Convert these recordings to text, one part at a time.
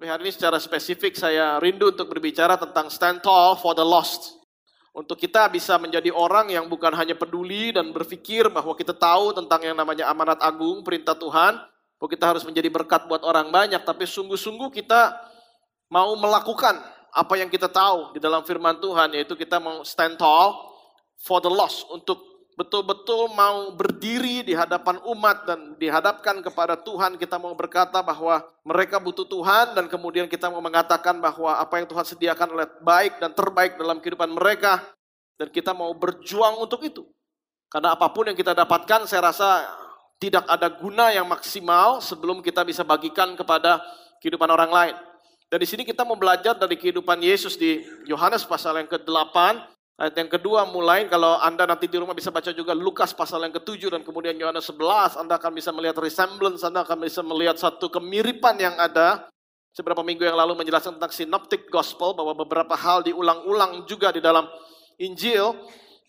Tapi hari ini secara spesifik saya rindu untuk berbicara tentang stand tall for the lost. Untuk kita bisa menjadi orang yang bukan hanya peduli dan berpikir bahwa kita tahu tentang yang namanya amanat agung, perintah Tuhan, bahwa kita harus menjadi berkat buat orang banyak, tapi sungguh-sungguh kita mau melakukan apa yang kita tahu di dalam firman Tuhan, yaitu kita mau stand tall for the lost, untuk betul-betul mau berdiri di hadapan umat dan dihadapkan kepada Tuhan, kita mau berkata bahwa mereka butuh Tuhan dan kemudian kita mau mengatakan bahwa apa yang Tuhan sediakan oleh baik dan terbaik dalam kehidupan mereka dan kita mau berjuang untuk itu. Karena apa pun yang kita dapatkan saya rasa tidak ada guna yang maksimal sebelum kita bisa bagikan kepada kehidupan orang lain. Dan di sini kita mau belajar dari kehidupan Yesus di Yohanes pasal yang ke-8 Ayat yang kedua mulai, kalau Anda nanti di rumah bisa baca juga Lukas pasal yang ketujuh dan kemudian Yohanes 11, Anda akan bisa melihat resemblance, Anda akan bisa melihat satu kemiripan yang ada. Seberapa minggu yang lalu menjelaskan tentang synoptic gospel, bahwa beberapa hal diulang-ulang juga di dalam Injil.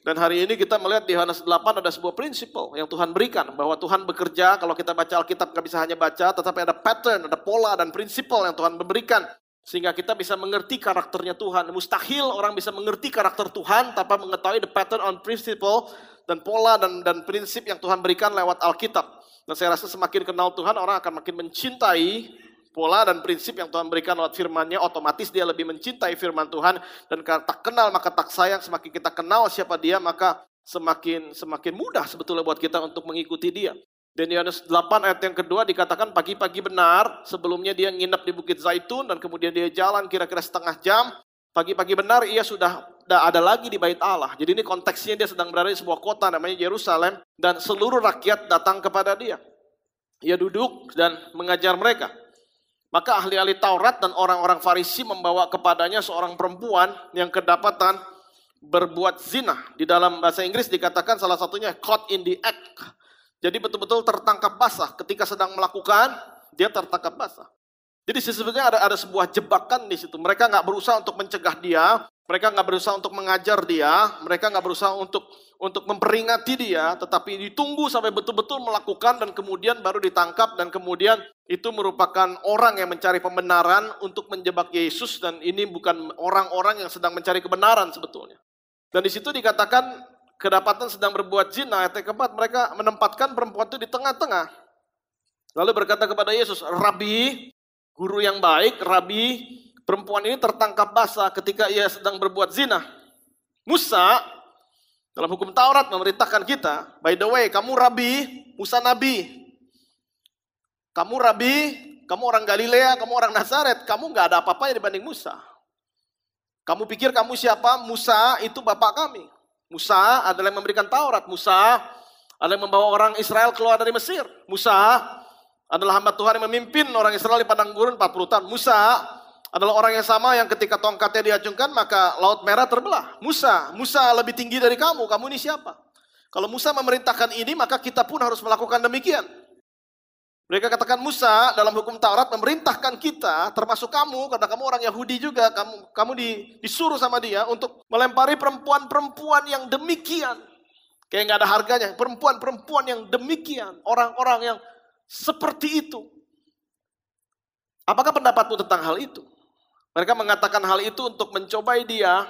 Dan hari ini kita melihat di Yohanes 8 ada sebuah prinsip yang Tuhan berikan. Bahwa Tuhan bekerja, kalau kita baca Alkitab nggak bisa hanya baca, tetapi ada pattern, ada pola dan prinsip yang Tuhan memberikan. Sehingga kita bisa mengerti karakternya Tuhan. Mustahil orang bisa mengerti karakter Tuhan tanpa mengetahui the pattern on principle dan pola dan, dan prinsip yang Tuhan berikan lewat Alkitab. Dan saya rasa semakin kenal Tuhan, orang akan makin mencintai pola dan prinsip yang Tuhan berikan lewat firman-Nya. Otomatis dia lebih mencintai firman Tuhan. Dan karena tak kenal maka tak sayang, semakin kita kenal siapa dia, maka semakin semakin mudah sebetulnya buat kita untuk mengikuti dia. Dan Yohanes 8 ayat yang kedua dikatakan pagi-pagi benar, sebelumnya dia nginep di Bukit Zaitun dan kemudian dia jalan kira-kira setengah jam. Pagi-pagi benar ia sudah ada lagi di bait Allah. Jadi ini konteksnya dia sedang berada di sebuah kota namanya Yerusalem dan seluruh rakyat datang kepada dia. Ia duduk dan mengajar mereka. Maka ahli-ahli Taurat dan orang-orang Farisi membawa kepadanya seorang perempuan yang kedapatan berbuat zina. Di dalam bahasa Inggris dikatakan salah satunya caught in the act jadi betul-betul tertangkap basah. Ketika sedang melakukan, dia tertangkap basah. Jadi sesungguhnya ada ada sebuah jebakan di situ. Mereka nggak berusaha untuk mencegah dia, mereka nggak berusaha untuk mengajar dia, mereka nggak berusaha untuk untuk memperingati dia, tetapi ditunggu sampai betul-betul melakukan dan kemudian baru ditangkap dan kemudian itu merupakan orang yang mencari pembenaran untuk menjebak Yesus dan ini bukan orang-orang yang sedang mencari kebenaran sebetulnya. Dan di situ dikatakan kedapatan sedang berbuat zina, ayat keempat, mereka menempatkan perempuan itu di tengah-tengah. Lalu berkata kepada Yesus, Rabi, guru yang baik, Rabi, perempuan ini tertangkap basah ketika ia sedang berbuat zina. Musa, dalam hukum Taurat memerintahkan kita, by the way, kamu Rabi, Musa Nabi. Kamu Rabi, kamu orang Galilea, kamu orang Nazaret, kamu nggak ada apa-apanya dibanding Musa. Kamu pikir kamu siapa? Musa itu bapak kami. Musa adalah yang memberikan Taurat. Musa adalah yang membawa orang Israel keluar dari Mesir. Musa adalah hamba Tuhan yang memimpin orang Israel di padang gurun 40 tahun. Musa adalah orang yang sama yang ketika tongkatnya diacungkan maka laut merah terbelah. Musa, Musa lebih tinggi dari kamu. Kamu ini siapa? Kalau Musa memerintahkan ini maka kita pun harus melakukan demikian. Mereka katakan Musa dalam hukum Taurat memerintahkan kita, termasuk kamu, karena kamu orang Yahudi juga, kamu kamu di, disuruh sama dia untuk melempari perempuan-perempuan yang demikian. Kayak nggak ada harganya, perempuan-perempuan yang demikian, orang-orang yang seperti itu. Apakah pendapatmu tentang hal itu? Mereka mengatakan hal itu untuk mencobai dia.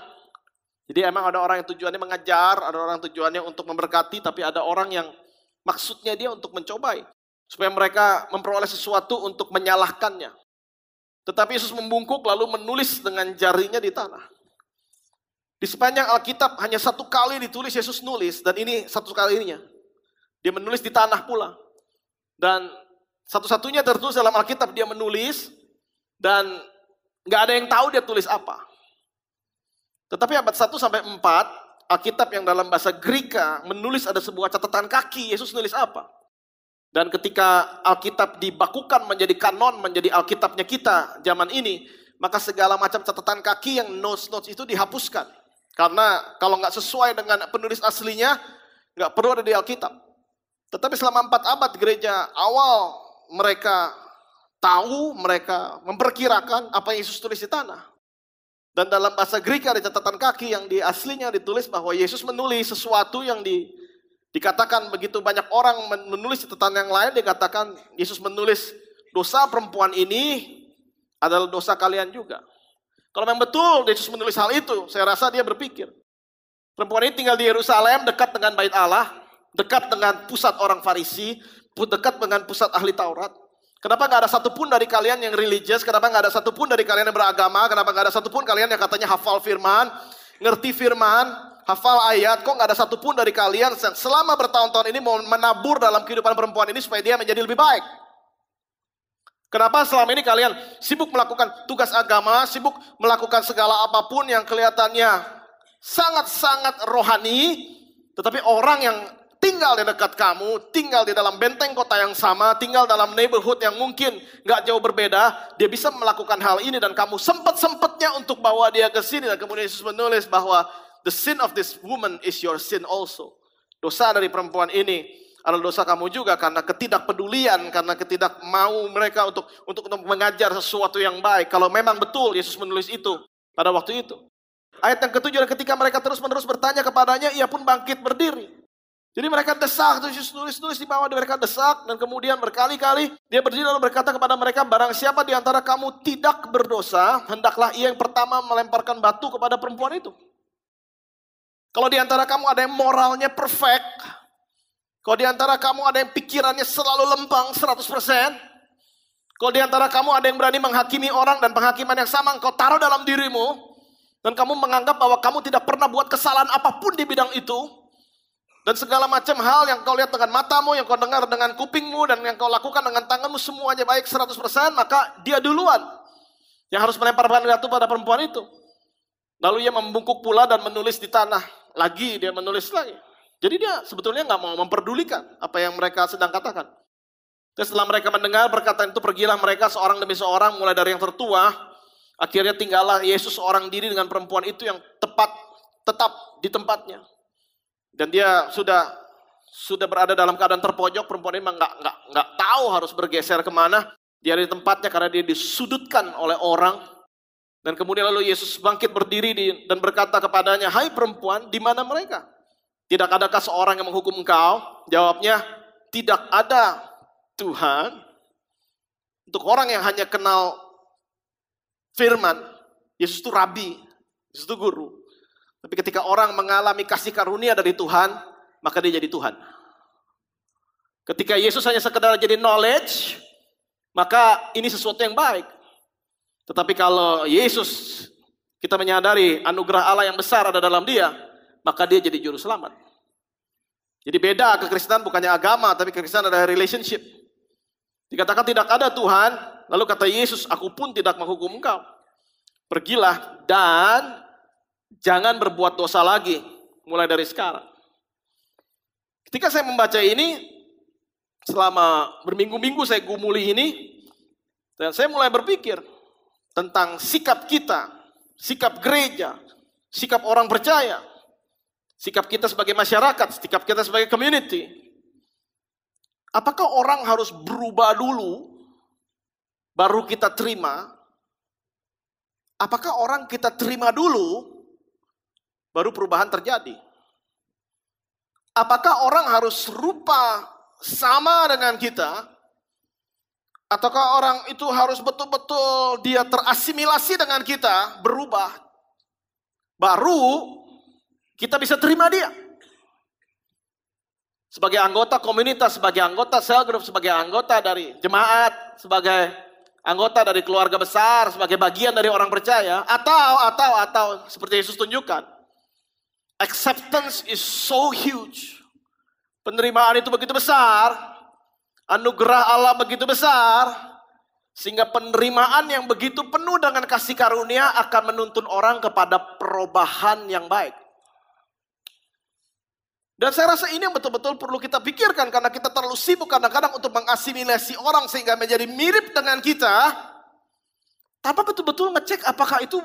Jadi emang ada orang yang tujuannya mengajar, ada orang tujuannya untuk memberkati, tapi ada orang yang maksudnya dia untuk mencobai supaya mereka memperoleh sesuatu untuk menyalahkannya. Tetapi Yesus membungkuk lalu menulis dengan jarinya di tanah. Di sepanjang Alkitab hanya satu kali ditulis Yesus nulis dan ini satu kalinya. Dia menulis di tanah pula. Dan satu-satunya tertulis dalam Alkitab dia menulis dan nggak ada yang tahu dia tulis apa. Tetapi abad 1 sampai 4 Alkitab yang dalam bahasa Greka menulis ada sebuah catatan kaki Yesus nulis apa. Dan ketika Alkitab dibakukan menjadi kanon, menjadi Alkitabnya kita zaman ini, maka segala macam catatan kaki yang notes-notes itu dihapuskan. Karena kalau nggak sesuai dengan penulis aslinya, nggak perlu ada di Alkitab. Tetapi selama empat abad gereja awal mereka tahu, mereka memperkirakan apa yang Yesus tulis di tanah. Dan dalam bahasa Greka ada catatan kaki yang di aslinya ditulis bahwa Yesus menulis sesuatu yang di Dikatakan begitu banyak orang menulis catatan yang lain, dikatakan Yesus menulis dosa perempuan ini adalah dosa kalian juga. Kalau memang betul Yesus menulis hal itu, saya rasa dia berpikir. Perempuan ini tinggal di Yerusalem, dekat dengan bait Allah, dekat dengan pusat orang Farisi, dekat dengan pusat ahli Taurat. Kenapa nggak ada satupun dari kalian yang religious? Kenapa nggak ada satupun dari kalian yang beragama? Kenapa nggak ada satupun kalian yang katanya hafal firman, ngerti firman, hafal ayat? Kok nggak ada satupun dari kalian yang selama bertahun-tahun ini mau menabur dalam kehidupan perempuan ini supaya dia menjadi lebih baik? Kenapa selama ini kalian sibuk melakukan tugas agama, sibuk melakukan segala apa pun yang kelihatannya sangat-sangat rohani, tetapi orang yang tinggal di dekat kamu, tinggal di dalam benteng kota yang sama, tinggal dalam neighborhood yang mungkin nggak jauh berbeda, dia bisa melakukan hal ini dan kamu sempat-sempatnya untuk bawa dia ke sini dan kemudian Yesus menulis bahwa the sin of this woman is your sin also. Dosa dari perempuan ini adalah dosa kamu juga karena ketidakpedulian, karena ketidak mau mereka untuk untuk, mengajar sesuatu yang baik. Kalau memang betul Yesus menulis itu pada waktu itu. Ayat yang ketujuh, ketika mereka terus-menerus bertanya kepadanya, ia pun bangkit berdiri. Jadi mereka desak, terus tulis-tulis di bawah mereka desak dan kemudian berkali-kali dia berdiri lalu berkata kepada mereka, barang siapa di antara kamu tidak berdosa, hendaklah ia yang pertama melemparkan batu kepada perempuan itu. Kalau di antara kamu ada yang moralnya perfect, kalau di antara kamu ada yang pikirannya selalu lempang 100%, kalau di antara kamu ada yang berani menghakimi orang dan penghakiman yang sama engkau taruh dalam dirimu, dan kamu menganggap bahwa kamu tidak pernah buat kesalahan apa pun di bidang itu, dan segala macam hal yang kau lihat dengan matamu, yang kau dengar dengan kupingmu, dan yang kau lakukan dengan tanganmu semuanya baik 100%, maka dia duluan yang harus melempar batu pada perempuan itu. Lalu ia membungkuk pula dan menulis di tanah. Lagi dia menulis lagi. Jadi dia sebetulnya nggak mau memperdulikan apa yang mereka sedang katakan. Dan setelah mereka mendengar perkataan itu, pergilah mereka seorang demi seorang, mulai dari yang tertua, akhirnya tinggallah Yesus seorang diri dengan perempuan itu yang tepat, tetap di tempatnya. Dan dia sudah sudah berada dalam keadaan terpojok, perempuan ini nggak nggak nggak tahu harus bergeser ke mana. Dia di tempatnya karena dia disudutkan oleh orang. Dan kemudian lalu Yesus bangkit berdiri di, dan berkata kepadanya, Hai perempuan, di mana mereka? Tidak adakah seorang yang menghukum engkau? Jawabnya, tidak ada Tuhan. Untuk orang yang hanya kenal firman, Yesus itu rabi, Yesus itu guru. Tapi ketika orang mengalami kasih karunia dari Tuhan, maka dia jadi Tuhan. Ketika Yesus hanya sekedar jadi knowledge, maka ini sesuatu yang baik. Tetapi kalau Yesus kita menyadari anugerah Allah yang besar ada dalam dia, maka dia jadi juru selamat. Jadi beda kekristenan bukannya agama, tapi kekristenan adalah relationship. Dikatakan tidak ada Tuhan, lalu kata Yesus, aku pun tidak menghukum engkau. Pergilah dan jangan berbuat dosa lagi mulai dari sekarang. Ketika saya membaca ini, selama berminggu-minggu saya gumuli ini, dan saya mulai berpikir tentang sikap kita, sikap gereja, sikap orang percaya, sikap kita sebagai masyarakat, sikap kita sebagai community. Apakah orang harus berubah dulu, baru kita terima? Apakah orang kita terima dulu, baru perubahan terjadi. Apakah orang harus rupa sama dengan kita? Ataukah orang itu harus betul-betul dia terasimilasi dengan kita, berubah? Baru kita bisa terima dia. Sebagai anggota komunitas, sebagai anggota sel group, sebagai anggota dari jemaat, sebagai anggota dari keluarga besar, sebagai bagian dari orang percaya, atau atau atau seperti Yesus tunjukkan, Acceptance is so huge. Penerimaan itu begitu besar. Anugerah Allah begitu besar. Sehingga penerimaan yang begitu penuh dengan kasih karunia akan menuntun orang kepada perubahan yang baik. Dan saya rasa ini yang betul-betul perlu kita pikirkan karena kita terlalu sibuk kadang-kadang untuk mengasimilasi orang sehingga menjadi mirip dengan kita. Tanpa betul-betul ngecek apakah itu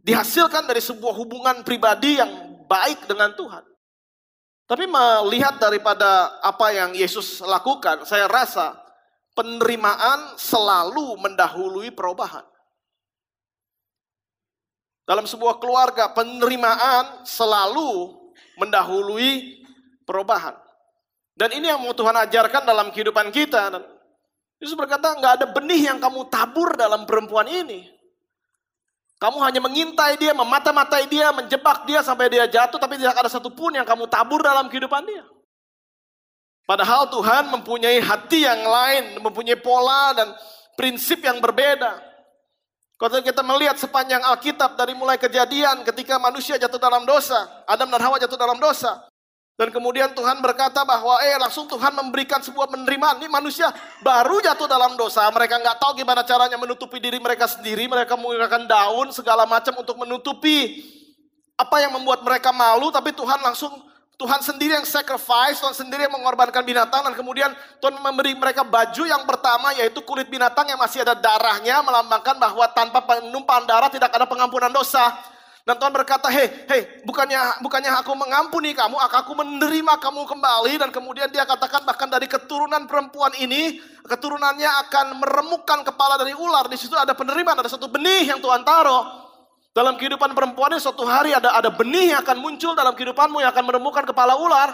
dihasilkan dari sebuah hubungan pribadi yang baik dengan Tuhan. Tapi melihat daripada apa yang Yesus lakukan, saya rasa penerimaan selalu mendahului perubahan. Dalam sebuah keluarga, penerimaan selalu mendahului perubahan. Dan ini yang mau Tuhan ajarkan dalam kehidupan kita. Yesus berkata, nggak ada benih yang kamu tabur dalam perempuan ini. Kamu hanya mengintai dia, memata-matai dia, menjebak dia sampai dia jatuh, tapi tidak ada satupun yang kamu tabur dalam kehidupan dia. Padahal Tuhan mempunyai hati yang lain, mempunyai pola dan prinsip yang berbeda. Kalau kita melihat sepanjang Alkitab dari mulai kejadian ketika manusia jatuh dalam dosa, Adam dan Hawa jatuh dalam dosa. Dan kemudian Tuhan berkata bahwa eh langsung Tuhan memberikan sebuah penerimaan. Ini manusia baru jatuh dalam dosa. Mereka nggak tahu gimana caranya menutupi diri mereka sendiri. Mereka menggunakan daun segala macam untuk menutupi apa yang membuat mereka malu. Tapi Tuhan langsung Tuhan sendiri yang sacrifice, Tuhan sendiri yang mengorbankan binatang dan kemudian Tuhan memberi mereka baju yang pertama yaitu kulit binatang yang masih ada darahnya melambangkan bahwa tanpa penumpahan darah tidak ada pengampunan dosa. Dan Tuhan berkata, hei, hei, bukannya bukannya aku mengampuni kamu, aku menerima kamu kembali. Dan kemudian dia katakan bahkan dari keturunan perempuan ini, keturunannya akan meremukkan kepala dari ular. Di situ ada penerimaan, ada satu benih yang Tuhan taruh. Dalam kehidupan perempuan ini suatu hari ada ada benih yang akan muncul dalam kehidupanmu yang akan menemukan kepala ular.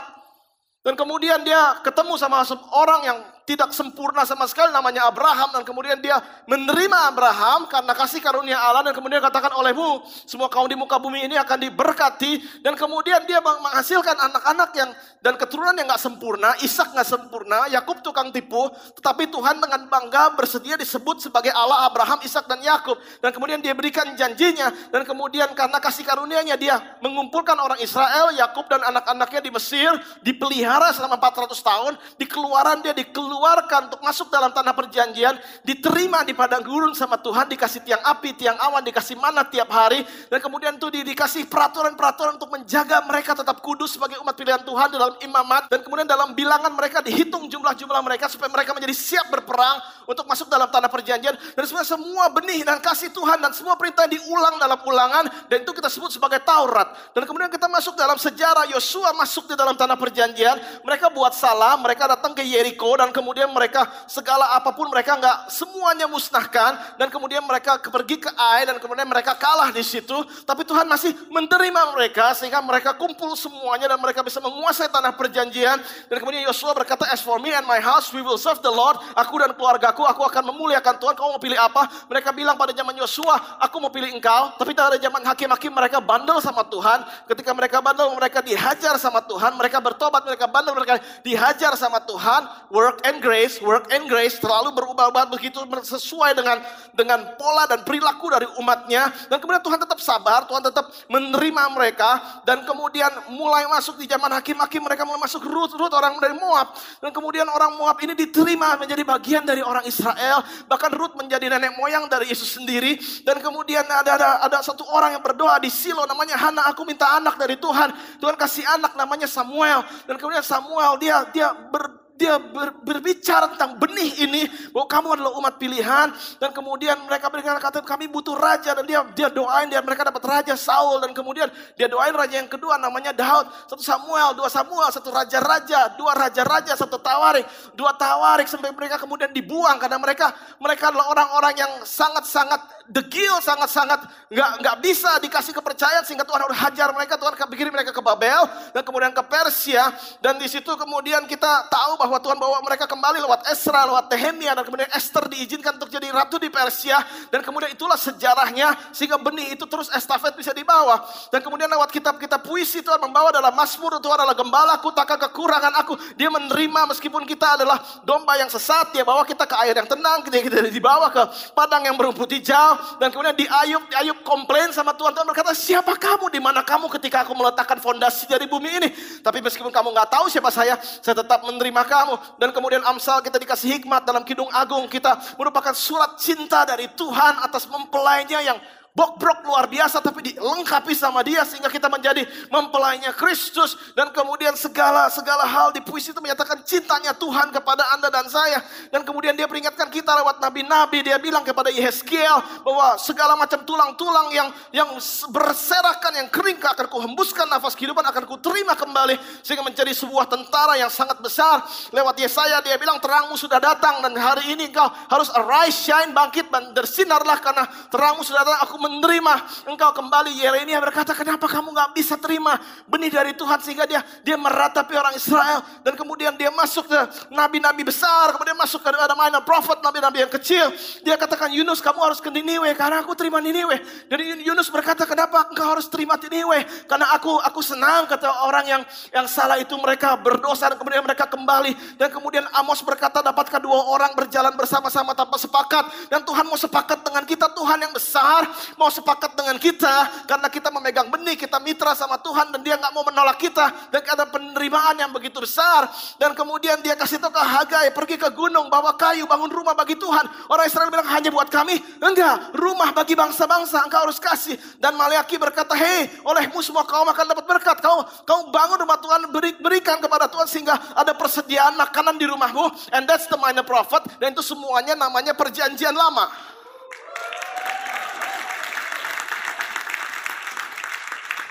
Dan kemudian dia ketemu sama orang yang tidak sempurna sama sekali namanya Abraham. Dan kemudian dia menerima Abraham karena kasih karunia Allah. Dan kemudian katakan olehmu semua kaum di muka bumi ini akan diberkati. Dan kemudian dia menghasilkan anak-anak yang dan keturunan yang nggak sempurna Ishak nggak sempurna Yakub tukang tipu. Tetapi Tuhan dengan bangga bersedia disebut sebagai Allah Abraham Ishak dan Yakub. Dan kemudian dia berikan janjinya. Dan kemudian karena kasih karunianya dia mengumpulkan orang Israel Yakub dan anak-anaknya di Mesir dipelihara selama 400 tahun. Di keluaran dia dikeluarkan dikeluarkan untuk masuk dalam tanah perjanjian, diterima di padang gurun sama Tuhan, dikasih tiang api, tiang awan, dikasih mana tiap hari, dan kemudian di, dikasih peraturan-peraturan untuk menjaga mereka tetap kudus sebagai umat pilihan Tuhan dalam imamat, dan kemudian dalam bilangan mereka dihitung jumlah-jumlah mereka supaya mereka menjadi siap berperang untuk masuk dalam tanah perjanjian, dan sebenarnya semua benih dan kasih Tuhan dan semua perintah diulang dalam ulangan, dan itu kita sebut sebagai Taurat. Dan kemudian kita masuk dalam sejarah Yosua masuk di dalam tanah perjanjian, mereka buat salah, mereka datang ke Yeriko dan kemudian kemudian mereka segala apa pun mereka nggak semuanya musnahkan dan kemudian mereka pergi ke Ai dan kemudian mereka kalah di situ tapi Tuhan masih menerima mereka sehingga mereka kumpul semuanya dan mereka bisa menguasai tanah perjanjian. Dan kemudian Yosua berkata as for me and my house we will serve the Lord aku dan keluargaku aku akan memuliakan Tuhan. Kamu mau pilih apa? Mereka bilang pada zaman Yosua aku mau pilih engkau. Tapi pada zaman hakim-hakim mereka bandel sama Tuhan. Ketika mereka bandel mereka dihajar sama Tuhan. Mereka bertobat mereka bandel mereka dihajar sama Tuhan. Work and grace, work and grace selalu berubah-ubah begitu sesuai dengan dengan pola dan perilaku dari umatnya. Dan kemudian Tuhan tetap sabar, Tuhan tetap menerima mereka. Dan kemudian mulai masuk di zaman hakim-hakim mereka mulai masuk Ruth orang dari Moab. Dan kemudian orang Moab ini diterima menjadi bagian dari orang Israel. Bahkan Ruth menjadi nenek moyang dari Yesus sendiri. Dan kemudian ada ada, ada satu orang yang berdoa di Silo namanya Hana, aku minta anak dari Tuhan. Tuhan kasih anak namanya Samuel. Dan kemudian Samuel dia dia ber, dia ber, berbicara tentang benih ini bahwa kamu adalah umat pilihan dan kemudian mereka berikan kata kami butuh raja dan dia dia doain dia mereka dapat raja Saul dan kemudian dia doain raja yang kedua namanya Daud. Satu Samuel dua Samuel satu raja-raja dua raja-raja satu tawarik dua tawarik sampai mereka kemudian dibuang karena mereka mereka adalah orang-orang yang sangat-sangat degil sangat-sangat nggak nggak bisa dikasih kepercayaan sehingga Tuhan harus hajar mereka Tuhan kirim mereka ke Babel dan kemudian ke Persia dan di situ kemudian kita tahu bahwa bahwa Tuhan bawa mereka kembali lewat Esra, lewat Nehemia dan kemudian Esther diizinkan untuk jadi ratu di Persia. Dan kemudian itulah sejarahnya sehingga benih itu terus estafet bisa dibawa. Dan kemudian lewat kitab-kitab puisi Tuhan membawa dalam Mazmur Tuhan adalah gembalaku takkan kekurangan aku. Dia menerima meskipun kita adalah domba yang sesat dia bawa kita ke air yang tenang kita, kita dibawa ke padang yang berumput hijau. Dan kemudian di Ayub komplain sama Tuhan. Tuhan berkata siapa kamu? Di mana kamu ketika aku meletakkan fondasi dari bumi ini? Tapi meskipun kamu nggak tahu siapa saya saya tetap menerima kamu Dan kemudian Amsal kita dikasih hikmat dalam Kidung Agung. Kita merupakan surat cinta dari Tuhan atas mempelainya yang bok-brok luar biasa tapi dilengkapi sama dia sehingga kita menjadi mempelainya Kristus. Dan kemudian segala segala hal di puisi itu menyatakan cintanya Tuhan kepada Anda dan saya. Dan kemudian dia peringatkan kita lewat nabi-nabi. Dia bilang kepada Yehezkiel bahwa segala macam tulang-tulang yang yang berserakan yang kering akan kuhembuskan nafas kehidupan akan ku terima kembali. Sehingga menjadi sebuah tentara yang sangat besar. Lewat Yesaya dia bilang terangmu sudah datang dan hari ini engkau harus arise shine bangkit dan bersinarlah karena terangmu sudah datang. Aku menerima engkau kembali. Yeremia berkata, kenapa kamu nggak bisa terima benih dari Tuhan sehingga dia dia meratapi orang Israel dan kemudian dia masuk ke nabi-nabi besar, kemudian masuk ke ada minor prophet, nabi-nabi yang kecil. Dia katakan, Yunus kamu harus ke Niniwe karena aku terima Niniwe. Dan Yunus berkata, kenapa engkau harus terima Niniwe? Karena aku aku senang kata orang yang yang salah itu mereka berdosa dan kemudian mereka kembali. Dan kemudian Amos berkata, dapatkah dua orang berjalan bersama-sama tanpa sepakat? Dan Tuhan mau sepakat dengan kita, Tuhan yang besar mau sepakat dengan kita karena kita memegang benih, kita mitra sama Tuhan dan dia nggak mau menolak kita dan ada penerimaan yang begitu besar. Dan kemudian dia kasih tahu ke Hagai, pergi ke gunung, bawa kayu, bangun rumah bagi Tuhan. Orang Israel bilang hanya buat kami, enggak, rumah bagi bangsa-bangsa engkau harus kasih. Dan Maliaki berkata, hei, olehmu semua kaum akan dapat berkat. Kau, kau bangun rumah Tuhan, beri, berikan kepada Tuhan sehingga ada persediaan makanan di rumahmu. And that's the minor prophet. Dan itu semuanya namanya perjanjian lama.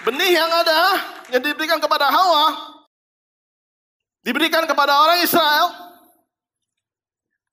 Benih yang ada, yang diberikan kepada Hawa, diberikan kepada orang Israel,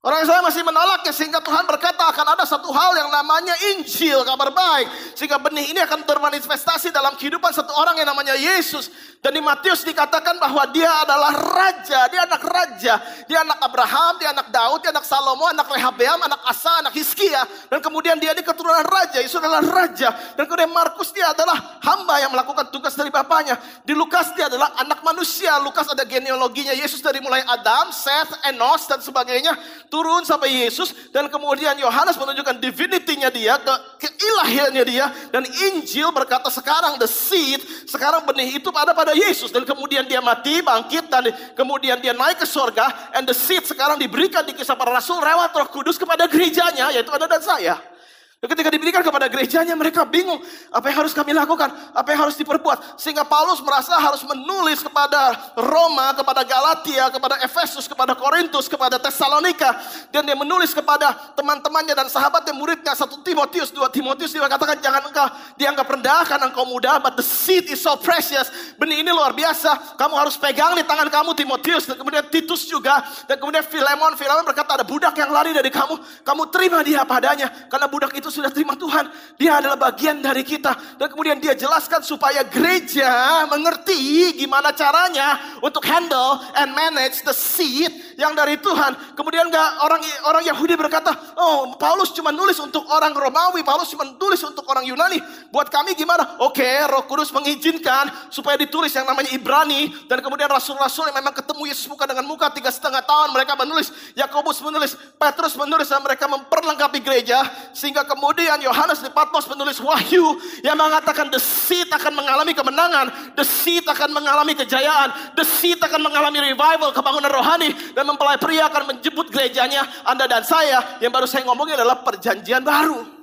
Orang Israel masih menolaknya sehingga Tuhan berkata akan ada satu hal yang namanya Injil, kabar baik. Sehingga benih ini akan bermanifestasi dalam kehidupan satu orang yang namanya Yesus. Dan di Matius dikatakan bahwa dia adalah raja, dia anak raja. Dia anak Abraham, dia anak Daud, dia anak Salomo, anak Rehabeam, anak Asa, anak Hizkia. Dan kemudian dia di keturunan raja, Yesus adalah raja. Dan kemudian Markus dia adalah hamba yang melakukan tugas dari bapaknya. Di Lukas dia adalah anak manusia. Lukas ada genealoginya Yesus dari mulai Adam, Seth, Enos, dan sebagainya turun sampai Yesus dan kemudian Yohanes menunjukkan divinity-nya dia, ke keilahiannya dia dan Injil berkata sekarang the seed, sekarang benih itu pada pada Yesus dan kemudian dia mati, bangkit dan kemudian dia naik ke surga and the seed sekarang diberikan di kisah para rasul lewat Roh Kudus kepada gerejanya yaitu Anda dan saya. Ketika diberikan kepada gerejanya mereka bingung apa yang harus kami lakukan, apa yang harus diperbuat. Sehingga Paulus merasa harus menulis kepada Roma, kepada Galatia, kepada Efesus, kepada Korintus, kepada Tesalonika. Dan dia menulis kepada teman-temannya dan sahabatnya muridnya. Satu Timotius, dua Timotius dia katakan jangan engkau dianggap rendah karena engkau muda. But the seed is so precious. Benih ini luar biasa. Kamu harus pegang di tangan kamu Timotius. Dan kemudian Titus juga. Dan kemudian Filemon. Filemon berkata ada budak yang lari dari kamu. Kamu terima dia padanya. Karena budak itu itu sudah terima Tuhan. Dia adalah bagian dari kita. Dan kemudian dia jelaskan supaya gereja mengerti gimana caranya untuk handle and manage the seed yang dari Tuhan. Kemudian gak orang orang Yahudi berkata, oh Paulus cuma nulis untuk orang Romawi, Paulus cuma tulis untuk orang Yunani. Buat kami gimana? Oke, Roh Kudus mengizinkan supaya ditulis yang namanya Ibrani dan kemudian rasul-rasul yang memang ketemu Yesus muka dengan muka tiga setengah tahun mereka menulis, Yakobus menulis, Petrus menulis dan mereka memperlengkapi gereja sehingga kemudian Yohanes di Patmos menulis wahyu yang mengatakan seed akan mengalami kemenangan, seed akan mengalami kejayaan, seed akan mengalami revival, kebangunan rohani dan mempelai pria akan menjemput gerejanya Anda dan saya yang baru saya ngomongin adalah perjanjian baru.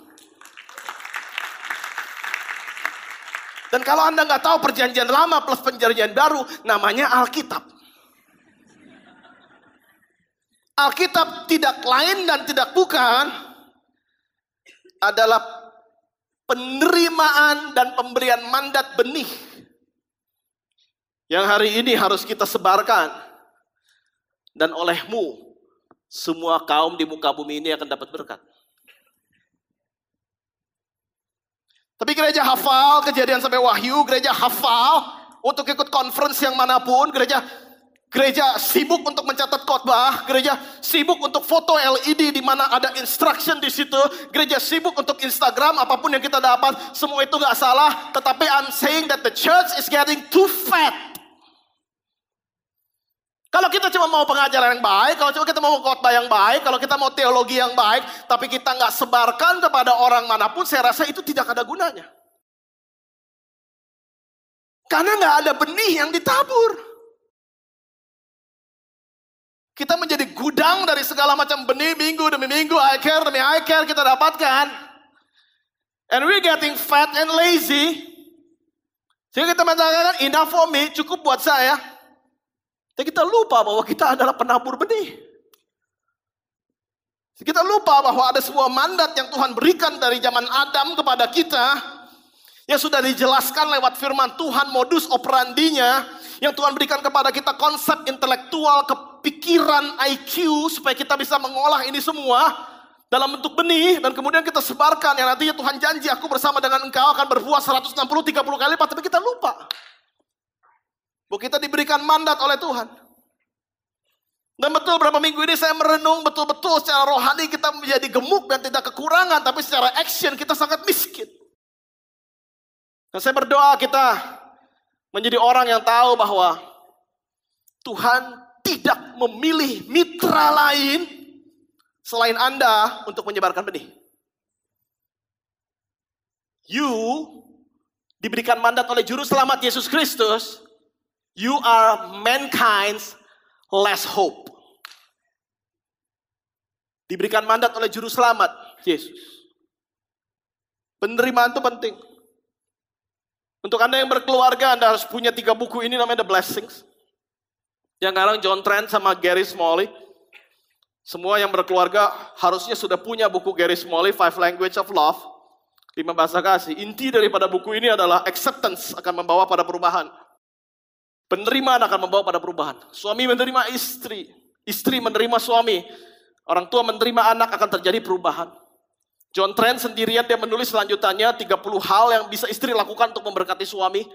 Dan kalau Anda nggak tahu perjanjian lama plus perjanjian baru, namanya Alkitab. Alkitab tidak lain dan tidak bukan adalah penerimaan dan pemberian mandat benih yang hari ini harus kita sebarkan dan olehmu semua kaum di muka bumi ini akan dapat berkat. Tapi gereja hafal kejadian sampai wahyu, gereja hafal untuk ikut conference yang mana pun, gereja Gereja sibuk untuk mencatat khotbah, gereja sibuk untuk foto LED di mana ada instruction di situ, gereja sibuk untuk Instagram apa pun yang kita dapat, semua itu nggak salah, tetapi I'm saying that the church is getting too fat. Kalau kita cuma mau pengajaran yang baik, kalau cuma kita mau khotbah yang baik, kalau kita mau teologi yang baik, tapi kita nggak sebarkan kepada orang mana pun, saya rasa itu tidak ada gunanya. Karena nggak ada benih yang ditabur. Kita menjadi gudang dari segala macam benih minggu demi minggu, I care demi I care kita dapatkan. And we're getting fat and lazy. Sehingga kita mengatakan enough for me, cukup buat saya. Tapi kita lupa bahwa kita adalah penabur benih. Kita lupa bahwa ada sebuah mandat yang Tuhan berikan dari zaman Adam kepada kita. Yang sudah dijelaskan lewat firman Tuhan modus operandinya. Yang Tuhan berikan kepada kita konsep intelektual, pikiran IQ supaya kita bisa mengolah ini semua. dalam bentuk benih dan kemudian kita sebarkan yang nantinya Tuhan janji aku bersama dengan engkau akan berbuah 160 30 kali lipat tapi kita lupa. Bahwa kita diberikan mandat oleh Tuhan. Dan betul berapa minggu ini saya merenung betul-betul secara rohani kita menjadi gemuk dan tidak kekurangan tapi secara action kita sangat miskin. Dan saya berdoa kita menjadi orang yang tahu bahwa Tuhan tidak memilih mitra lain selain Anda untuk menyebarkan benih. You diberikan mandat oleh juru selamat Yesus Kristus. You are mankind's last hope. Diberikan mandat oleh juru selamat Yesus. Penerimaan itu penting. Untuk Anda yang berkeluarga, Anda harus punya tiga buku ini namanya The Blessings. Yang sekarang John Trent sama Gary Smalley. Semua yang berkeluarga harusnya sudah punya buku Gary Smalley, Five Language of Love, lima bahasa kasih. Inti daripada buku ini adalah acceptance akan membawa pada perubahan. Penerimaan akan membawa pada perubahan. Suami menerima istri, istri menerima suami, orang tua menerima anak akan terjadi perubahan. John Trent sendirian dia menulis selanjutannya 30 hal yang bisa istri lakukan untuk memberkati suami.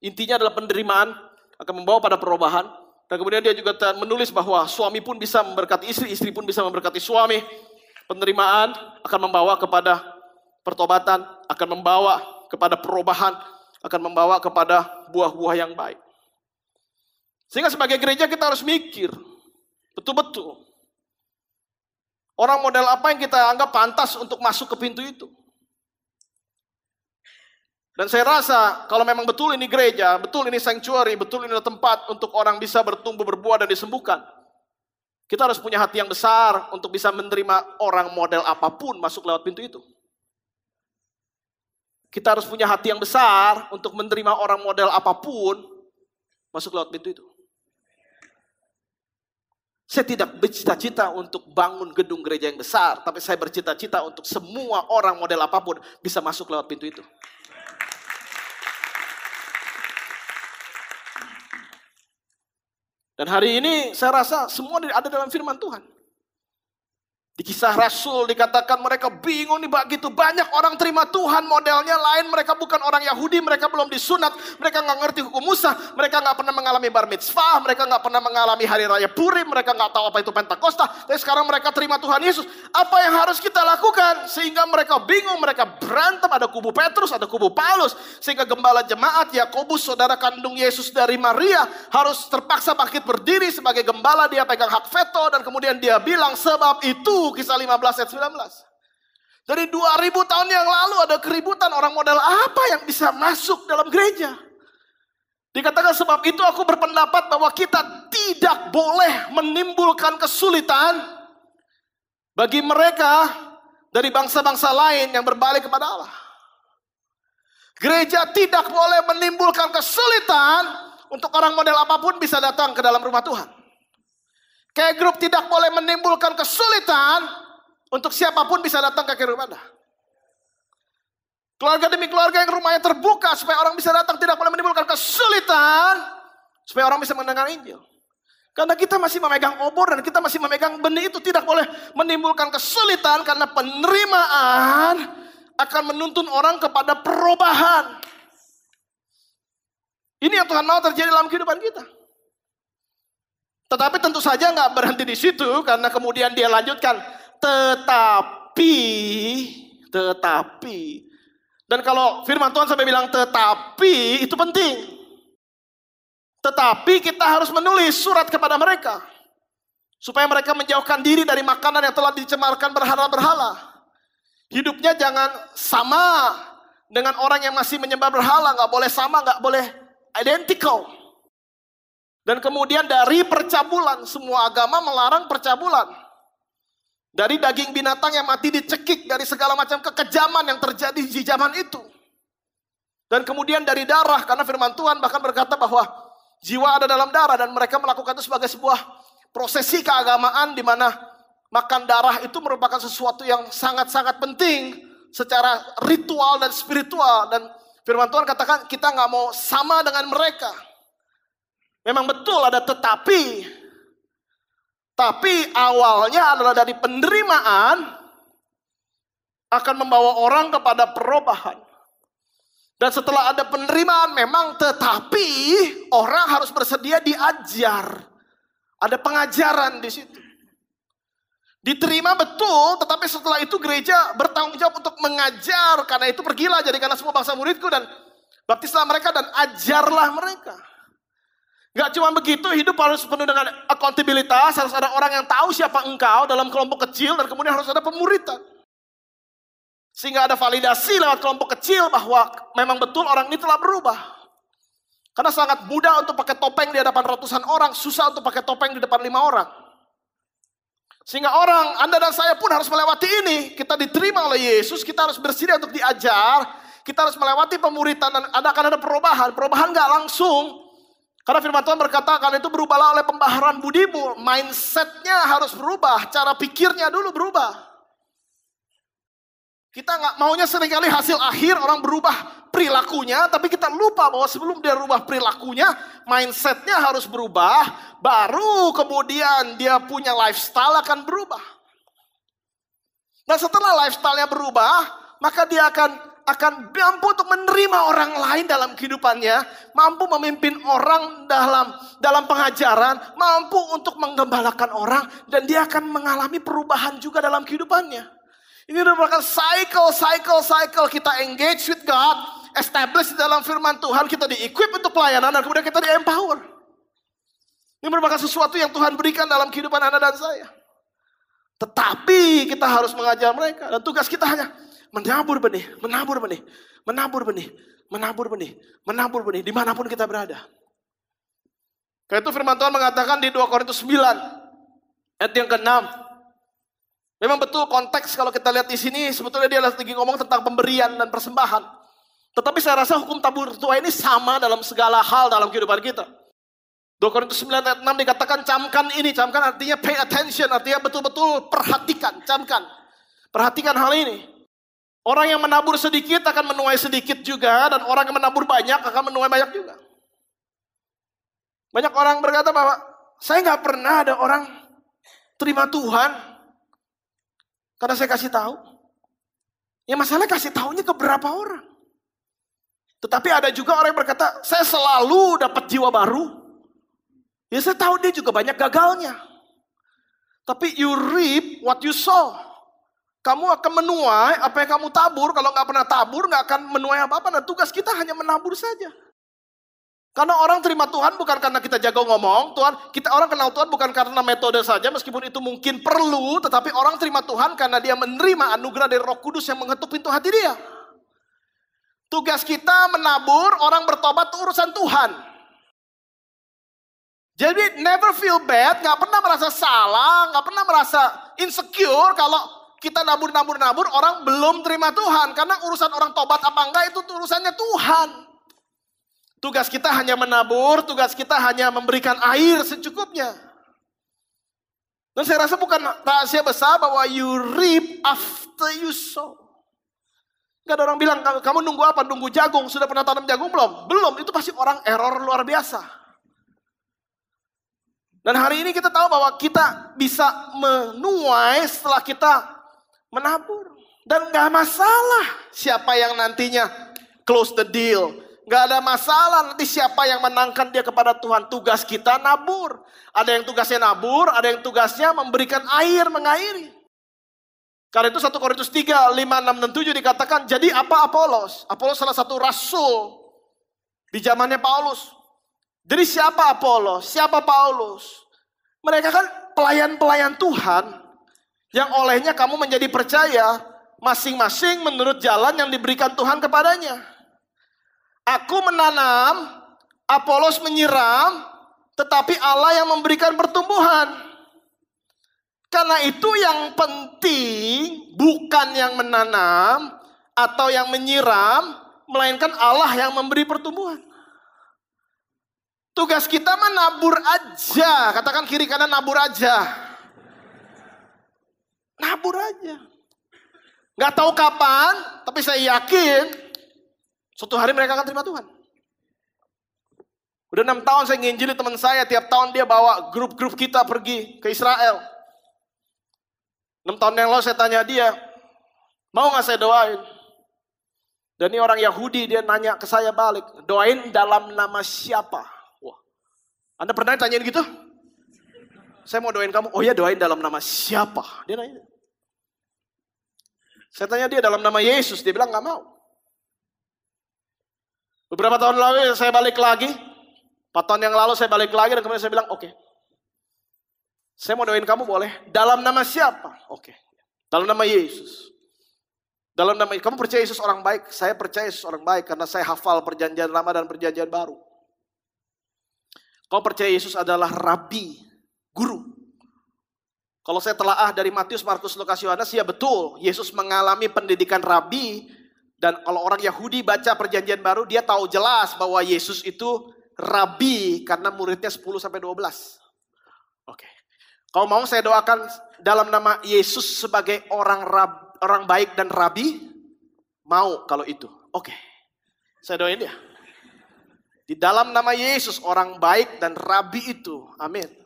Intinya adalah penerimaan akan membawa pada perubahan. Dan kemudian dia juga menulis bahwa suami pun bisa memberkati istri, istri pun bisa memberkati suami. Penerimaan akan membawa kepada pertobatan, akan membawa kepada perubahan, akan membawa kepada buah-buah yang baik. Sehingga sebagai gereja kita harus mikir, betul-betul. Orang model apa yang kita anggap pantas untuk masuk ke pintu itu? Dan saya rasa kalau memang betul ini gereja, betul ini sanctuary, betul ini tempat untuk orang bisa bertumbuh, berbuah dan disembuhkan. Kita harus punya hati yang besar untuk bisa menerima orang model apa pun masuk lewat pintu itu. Kita harus punya hati yang besar untuk menerima orang model apa pun masuk lewat pintu itu. Saya tidak bercita-cita untuk bangun gedung gereja yang besar, tapi saya bercita-cita untuk semua orang model apa pun bisa masuk lewat pintu itu. Dan hari ini saya rasa semua ada dalam firman Tuhan. Di kisah Rasul dikatakan mereka bingung nih begitu banyak orang terima Tuhan modelnya lain. Mereka bukan orang Yahudi mereka belum disunat. Mereka nggak ngerti hukum Musa. Mereka nggak pernah mengalami bar mitzvah. Mereka nggak pernah mengalami hari raya Purim. Mereka nggak tahu apa itu Pentakosta. Tapi sekarang mereka terima Tuhan Yesus. Apa yang harus kita lakukan? Sehingga mereka bingung mereka berantem. Ada kubu Petrus ada kubu Paulus. Sehingga gembala jemaat Yakobus saudara kandung Yesus dari Maria harus terpaksa bangkit berdiri sebagai gembala. Dia pegang hak veto dan kemudian dia bilang sebab itu kisah 15 ayat 19. Dari 2000 tahun yang lalu ada keributan orang modal apa yang bisa masuk dalam gereja. Dikatakan sebab itu aku berpendapat bahwa kita tidak boleh menimbulkan kesulitan bagi mereka dari bangsa-bangsa lain yang berbalik kepada Allah. Gereja tidak boleh menimbulkan kesulitan untuk orang model apa pun bisa datang ke dalam rumah Tuhan. Kayak grup tidak boleh menimbulkan kesulitan untuk siapa pun bisa datang ke rumah Anda. Keluarga demi keluarga yang rumahnya terbuka supaya orang bisa datang tidak boleh menimbulkan kesulitan supaya orang bisa mendengar Injil. Karena kita masih memegang obor dan kita masih memegang benih itu tidak boleh menimbulkan kesulitan karena penerimaan akan menuntun orang kepada perubahan. Ini yang Tuhan mau terjadi dalam kehidupan kita. Tetapi tentu saja nggak berhenti di situ karena kemudian dia lanjutkan tetapi tetapi dan kalau firman Tuhan sampai bilang tetapi itu penting. Tetapi kita harus menulis surat kepada mereka supaya mereka menjauhkan diri dari makanan yang telah dicemarkan berhala-berhala. Hidupnya jangan sama dengan orang yang masih menyembah berhala, nggak boleh sama, nggak boleh identical. Dan kemudian dari percabulan, semua agama melarang percabulan. Dari daging binatang yang mati dicekik, dari segala macam kekejaman yang terjadi di zaman itu. Dan kemudian dari darah, karena firman Tuhan bahkan berkata bahwa jiwa ada dalam darah dan mereka melakukan itu sebagai sebuah prosesi keagamaan di mana makan darah itu merupakan sesuatu yang sangat-sangat penting secara ritual dan spiritual dan firman Tuhan katakan kita nggak mau sama dengan mereka. Memang betul ada tetapi. Tapi awalnya adalah dari penerimaan akan membawa orang kepada perubahan. Dan setelah ada penerimaan memang tetapi orang harus bersedia diajar. Ada pengajaran di situ. Diterima betul, tetapi setelah itu gereja bertanggung jawab untuk mengajar. Karena itu pergilah jadikanlah semua bangsa muridku dan baptislah mereka dan ajarlah mereka. Gak cuma begitu, hidup harus penuh dengan akuntabilitas, harus ada orang yang tahu siapa engkau dalam kelompok kecil dan kemudian harus ada pemuritan. Sehingga ada validasi lewat kelompok kecil bahwa memang betul orang ini telah berubah. Karena sangat mudah untuk pakai topeng di hadapan ratusan orang, susah untuk pakai topeng di depan lima orang. Sehingga orang, Anda dan saya pun harus melewati ini. Kita diterima oleh Yesus, kita harus bersedia untuk diajar. Kita harus melewati pemuritan dan ada akan ada perubahan. Perubahan nggak langsung. Karena firman Tuhan berkata, karena itu berubahlah oleh pembaharan budimu. Mindsetnya harus berubah, cara pikirnya dulu berubah. Kita nggak maunya sering kali hasil akhir orang berubah perilakunya, tapi kita lupa bahwa sebelum dia berubah perilakunya, mindsetnya harus berubah, baru kemudian dia punya lifestyle akan berubah. Dan setelah lifestyle-nya berubah, maka dia akan akan mampu untuk menerima orang lain dalam kehidupannya, mampu memimpin orang dalam dalam pengajaran, mampu untuk menggembalakan orang, dan dia akan mengalami perubahan juga dalam kehidupannya. Ini merupakan cycle, cycle, cycle kita engage with God, establish dalam firman Tuhan, kita di-equip untuk pelayanan dan kemudian kita di-empower. Ini merupakan sesuatu yang Tuhan berikan dalam kehidupan Anda dan saya. Tetapi kita harus mengajar mereka dan tugas kita hanya menabur benih, menabur benih, menabur benih, menabur benih, menabur benih di mana pun kita berada. Karena itu firman Tuhan mengatakan di 2 Korintus 9 ayat yang ke-6 Memang betul konteks kalau kita lihat di sini sebetulnya dia lagi ngomong tentang pemberian dan persembahan. Tetapi saya rasa hukum tabur tua ini sama dalam segala hal dalam kehidupan kita. 2 Korintus 9 ayat 6 dikatakan camkan ini, camkan artinya pay attention, artinya betul-betul perhatikan, camkan. Perhatikan hal ini. Orang yang menabur sedikit akan menuai sedikit juga, dan orang yang menabur banyak akan menuai banyak juga. Banyak orang berkata bahwa saya nggak pernah ada orang terima Tuhan karena saya kasih tahu. Ya masalah kasih tahunya ke berapa orang. Tetapi ada juga orang yang berkata, saya selalu dapat jiwa baru. Ya saya tahu dia juga banyak gagalnya. Tapi you reap what you sow. Kamu akan menuai apa yang kamu tabur. Kalau nggak pernah tabur, nggak akan menuai apa-apa. Nah tugas kita hanya menabur saja. Karena orang terima Tuhan bukan karena kita jago ngomong, Tuhan, kita orang kenal Tuhan bukan karena metode saja, meskipun itu mungkin perlu, tetapi orang terima Tuhan karena dia menerima anugerah dari Roh Kudus yang mengetuk pintu hati dia. Tugas kita menabur, orang bertobat itu urusan Tuhan. Jadi never feel bad, nggak pernah merasa salah, nggak pernah merasa insecure kalau kita nabur, nabur, nabur, orang belum terima Tuhan. Karena urusan orang tobat apa enggak itu urusannya Tuhan. Tugas kita hanya menabur, tugas kita hanya memberikan air secukupnya. Dan saya rasa bukan rahasia besar bahwa you reap after you sow. Gak ada orang bilang, kamu nunggu apa? Nunggu jagung. Sudah pernah tanam jagung belum? Belum. Itu pasti orang error luar biasa. Dan hari ini kita tahu bahwa kita bisa menuai setelah kita menabur. Dan gak masalah siapa yang nantinya close the deal Gak ada masalah nanti siapa yang menangkan dia kepada Tuhan. Tugas kita nabur. Ada yang tugasnya nabur, ada yang tugasnya memberikan air, mengairi. Karena itu 1 Korintus 3, 5, 6, dan 7 dikatakan, jadi apa Apolos? Apolos salah satu rasul di zamannya Paulus. Jadi siapa Apolos? Siapa Paulus? Mereka kan pelayan-pelayan Tuhan yang olehnya kamu menjadi percaya masing-masing menurut jalan yang diberikan Tuhan kepadanya. Aku menanam, Apolos menyiram, tetapi Allah yang memberikan pertumbuhan. Karena itu yang penting bukan yang menanam atau yang menyiram, melainkan Allah yang memberi pertumbuhan. Tugas kita menabur aja, katakan kiri kanan nabur aja. Nabur aja. Gak tahu kapan, tapi saya yakin Suatu hari mereka akan terima Tuhan. Udah enam tahun saya nginjili teman saya, tiap tahun dia bawa grup-grup kita pergi ke Israel. Enam tahun yang lalu saya tanya dia, Mau nggak saya doain? Dan ini orang Yahudi dia nanya ke saya balik, doain dalam nama siapa? Wah, Anda pernah tanyain gitu? Saya mau doain kamu, oh ya doain dalam nama siapa? Dia nanya. Saya tanya dia dalam nama Yesus, dia bilang nggak mau. Beberapa tahun lalu saya balik lagi, empat tahun yang lalu saya balik lagi dan kemudian saya bilang oke. Okay. Saya mau doain kamu boleh. Dalam nama siapa? Oke. Okay. Dalam nama Yesus. Dalam nama kamu percaya Yesus orang baik, saya percaya Yesus orang baik karena saya hafal perjanjian lama dan perjanjian baru. Kau percaya Yesus adalah rabi, guru. Kalau saya telaah dari Matius, Markus, Lukas, Yohanes, ya betul. Yesus mengalami pendidikan rabi dan kalau orang Yahudi baca perjanjian baru, dia tahu jelas bahwa Yesus itu rabi karena muridnya 10 sampai 12. Oke. Kalau mau saya doakan dalam nama Yesus sebagai orang rabi orang baik dan rabi? Mau kalau itu. Oke. Saya doain dia. Di dalam nama Yesus orang baik dan rabi itu. Amin.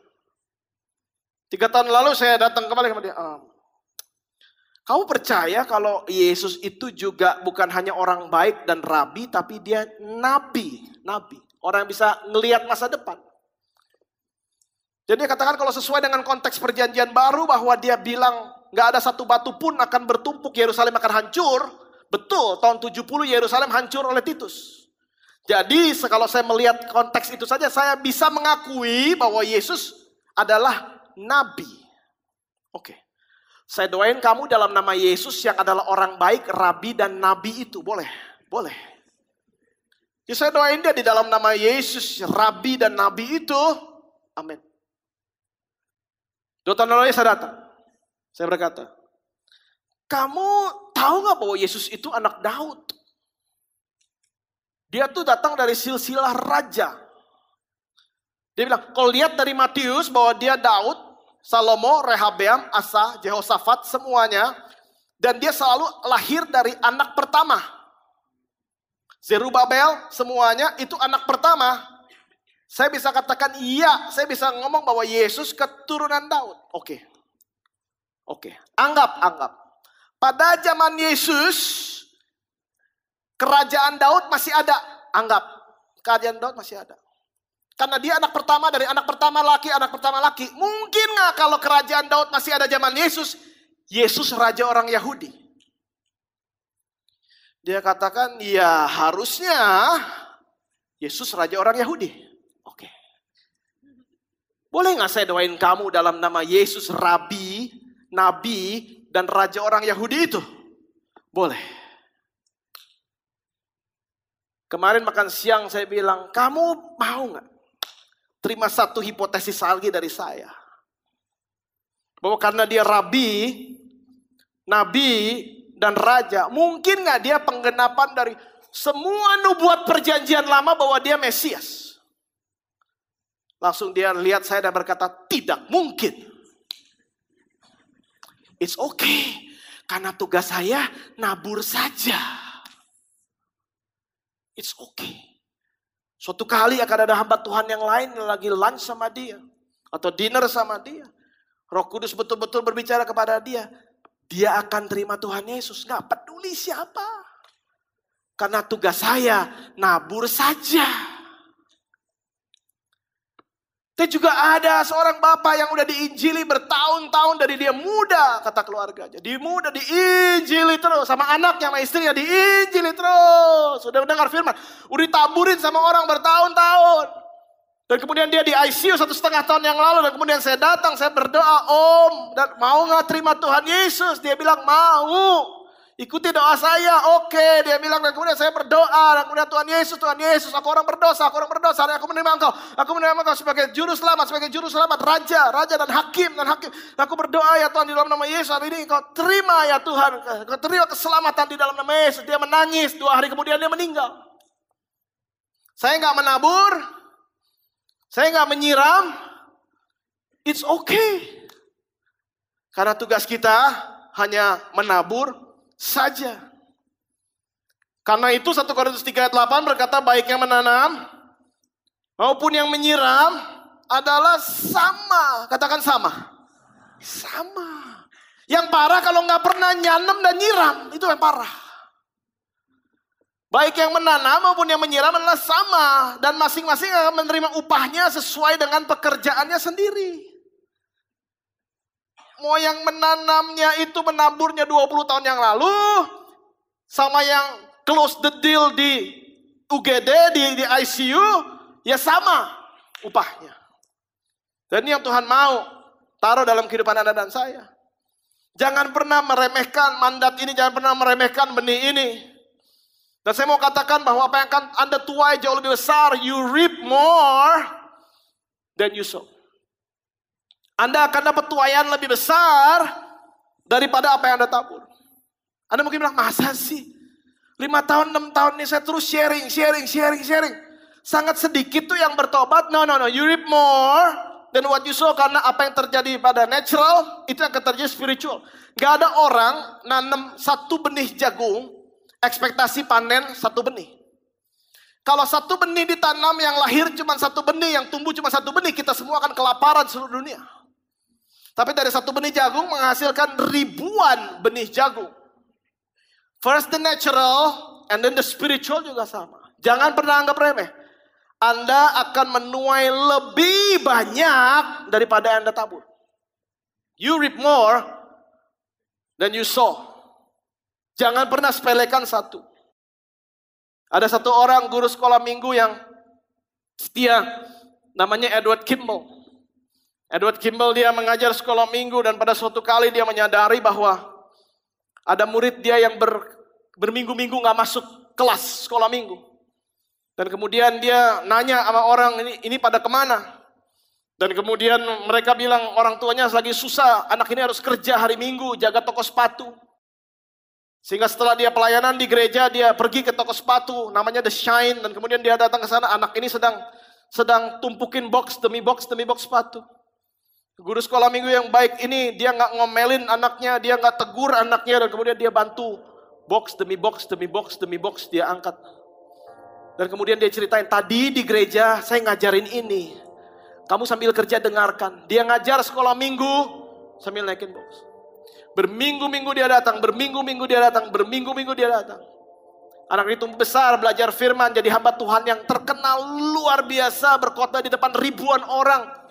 Tiga tahun lalu saya datang kembali kepada dia. Um, kamu percaya kalau Yesus itu juga bukan hanya orang baik dan rabi, tapi dia nabi, nabi. Orang yang bisa ngelihat masa depan. Jadi dia katakan kalau sesuai dengan konteks perjanjian baru bahwa dia bilang nggak ada satu batu pun akan bertumpuk, Yerusalem akan hancur. Betul, tahun 70 Yerusalem hancur oleh Titus. Jadi kalau saya melihat konteks itu saja, saya bisa mengakui bahwa Yesus adalah nabi. Oke. Saya doain kamu dalam nama Yesus yang adalah orang baik, rabi dan nabi itu. Boleh? Boleh. Jadi saya doain dia di dalam nama Yesus, rabi dan nabi itu. Amin. Dua tahun saya datang. Saya berkata, kamu tahu nggak bahwa Yesus itu anak Daud? Dia tuh datang dari silsilah raja. Dia bilang, kalau lihat dari Matius bahwa dia Daud, Salomo, Rehabeam, Asa, Jehoshaphat, semuanya. Dan dia selalu lahir dari anak pertama. Zerubabel, semuanya itu anak pertama. Saya bisa katakan iya, saya bisa ngomong bahwa Yesus keturunan Daud. Oke, Oke, anggap, anggap. Pada zaman Yesus, kerajaan Daud masih ada. Anggap, kerajaan Daud masih ada. Karena dia anak pertama dari anak pertama laki, anak pertama laki. Mungkin nggak kalau kerajaan Daud masih ada zaman Yesus, Yesus raja orang Yahudi. Dia katakan, ya harusnya Yesus raja orang Yahudi. Oke. Boleh nggak saya doain kamu dalam nama Yesus Rabi, nabi, dan raja orang Yahudi itu? Boleh. Kemarin makan siang saya bilang, kamu mau nggak terima satu hipotesis lagi dari saya? Bahwa karena dia rabi, nabi, dan raja, mungkin nggak dia penggenapan dari semua nubuat perjanjian lama bahwa dia Mesias? Langsung dia lihat saya dan berkata, tidak mungkin. It's okay. Karena tugas saya nabur saja. It's okay. Suatu kali akan ada hamba Tuhan yang lain yang lagi lunch sama dia. Atau dinner sama dia. Roh Kudus betul-betul berbicara kepada dia. Dia akan terima Tuhan Yesus. Gak peduli siapa. Karena tugas saya nabur saja. Tapi juga ada seorang bapak yang udah diinjili bertahun-tahun dari dia muda, kata keluarganya. Di muda diinjili terus sama anaknya sama istrinya diinjili terus. Sudah mendengar firman, udah ditaburin sama orang bertahun-tahun. Dan kemudian dia di ICU satu setengah tahun yang lalu dan kemudian saya datang, saya berdoa, Om, dan mau nggak terima Tuhan Yesus? Dia bilang mau. Ikuti doa saya, oke. Dia bilang dan kemudian saya berdoa dan kemudian Tuhan Yesus, Tuhan Yesus, aku orang berdosa, aku orang berdosa, aku menerima Engkau, aku menerima Engkau sebagai juru selamat, sebagai juru selamat, raja, raja dan hakim dan hakim. Aku berdoa ya Tuhan di dalam nama Yesus hari ini Engkau terima ya Tuhan, Engkau terima keselamatan di dalam nama Yesus. Dia menangis, dua hari kemudian dia meninggal. Saya nggak menabur, saya nggak menyiram, it's okay. Karena tugas kita hanya menabur, saja. Karena itu 1 Korintus 3 ayat 8 berkata baik yang menanam maupun yang menyiram adalah sama. Katakan sama. Sama. Yang parah kalau nggak pernah nyanem dan nyiram, itu yang parah. Baik yang menanam maupun yang menyiram adalah sama. Dan masing-masing akan menerima upahnya sesuai dengan pekerjaannya sendiri. Mau yang menanamnya itu menaburnya 20 tahun yang lalu. Sama yang close the deal di UGD, di, di ICU. Ya sama upahnya. Dan ini yang Tuhan mau taruh dalam kehidupan Anda dan saya. Jangan pernah meremehkan mandat ini, jangan pernah meremehkan benih ini. Dan saya mau katakan bahwa apa yang akan Anda tuai jauh lebih besar, you reap more than you sow. Anda akan dapat tuayan lebih besar daripada apa yang Anda tabur. Anda mungkin bilang, masa sih? Lima tahun, enam tahun ini saya terus sharing, sharing, sharing, sharing. Sangat sedikit tuh yang bertobat. No, no, no. You reap more dan what you saw karena apa yang terjadi pada natural itu akan terjadi spiritual. Gak ada orang nanam satu benih jagung, ekspektasi panen satu benih. Kalau satu benih ditanam yang lahir cuma satu benih, yang tumbuh cuma satu benih, kita semua akan kelaparan seluruh dunia. Tapi dari satu benih jagung menghasilkan ribuan benih jagung. First the natural, and then the spiritual juga sama. Jangan pernah anggap remeh. Anda akan menuai lebih banyak daripada Anda tabur. You reap more than you sow. Jangan pernah sepelekan satu. Ada satu orang guru sekolah minggu yang setia, namanya Edward Kimball. Edward Kimball dia mengajar sekolah minggu dan pada suatu kali dia menyadari bahwa ada murid dia yang ber, berminggu-minggu nggak masuk kelas sekolah minggu. Dan kemudian dia nanya sama orang ini, ini pada ke mana? Dan kemudian mereka bilang orang tuanya lagi susah, anak ini harus kerja hari minggu, jaga toko sepatu. Sehingga setelah dia pelayanan di gereja, dia pergi ke toko sepatu, namanya The Shine, dan kemudian dia datang ke sana, anak ini sedang sedang tumpukin box demi box demi box sepatu. Guru sekolah minggu yang baik ini, dia nggak ngomelin anaknya, dia nggak tegur anaknya, dan kemudian dia bantu box demi box demi box demi box dia angkat. Dan kemudian dia ceritain, tadi di gereja saya ngajarin ini. Kamu sambil kerja dengarkan. Dia ngajar sekolah minggu sambil naikin box. Berminggu-minggu dia datang, berminggu-minggu dia datang, berminggu-minggu dia datang. Anak itu besar, belajar firman, jadi hamba Tuhan yang terkenal luar biasa, berkhotbah di depan ribuan orang.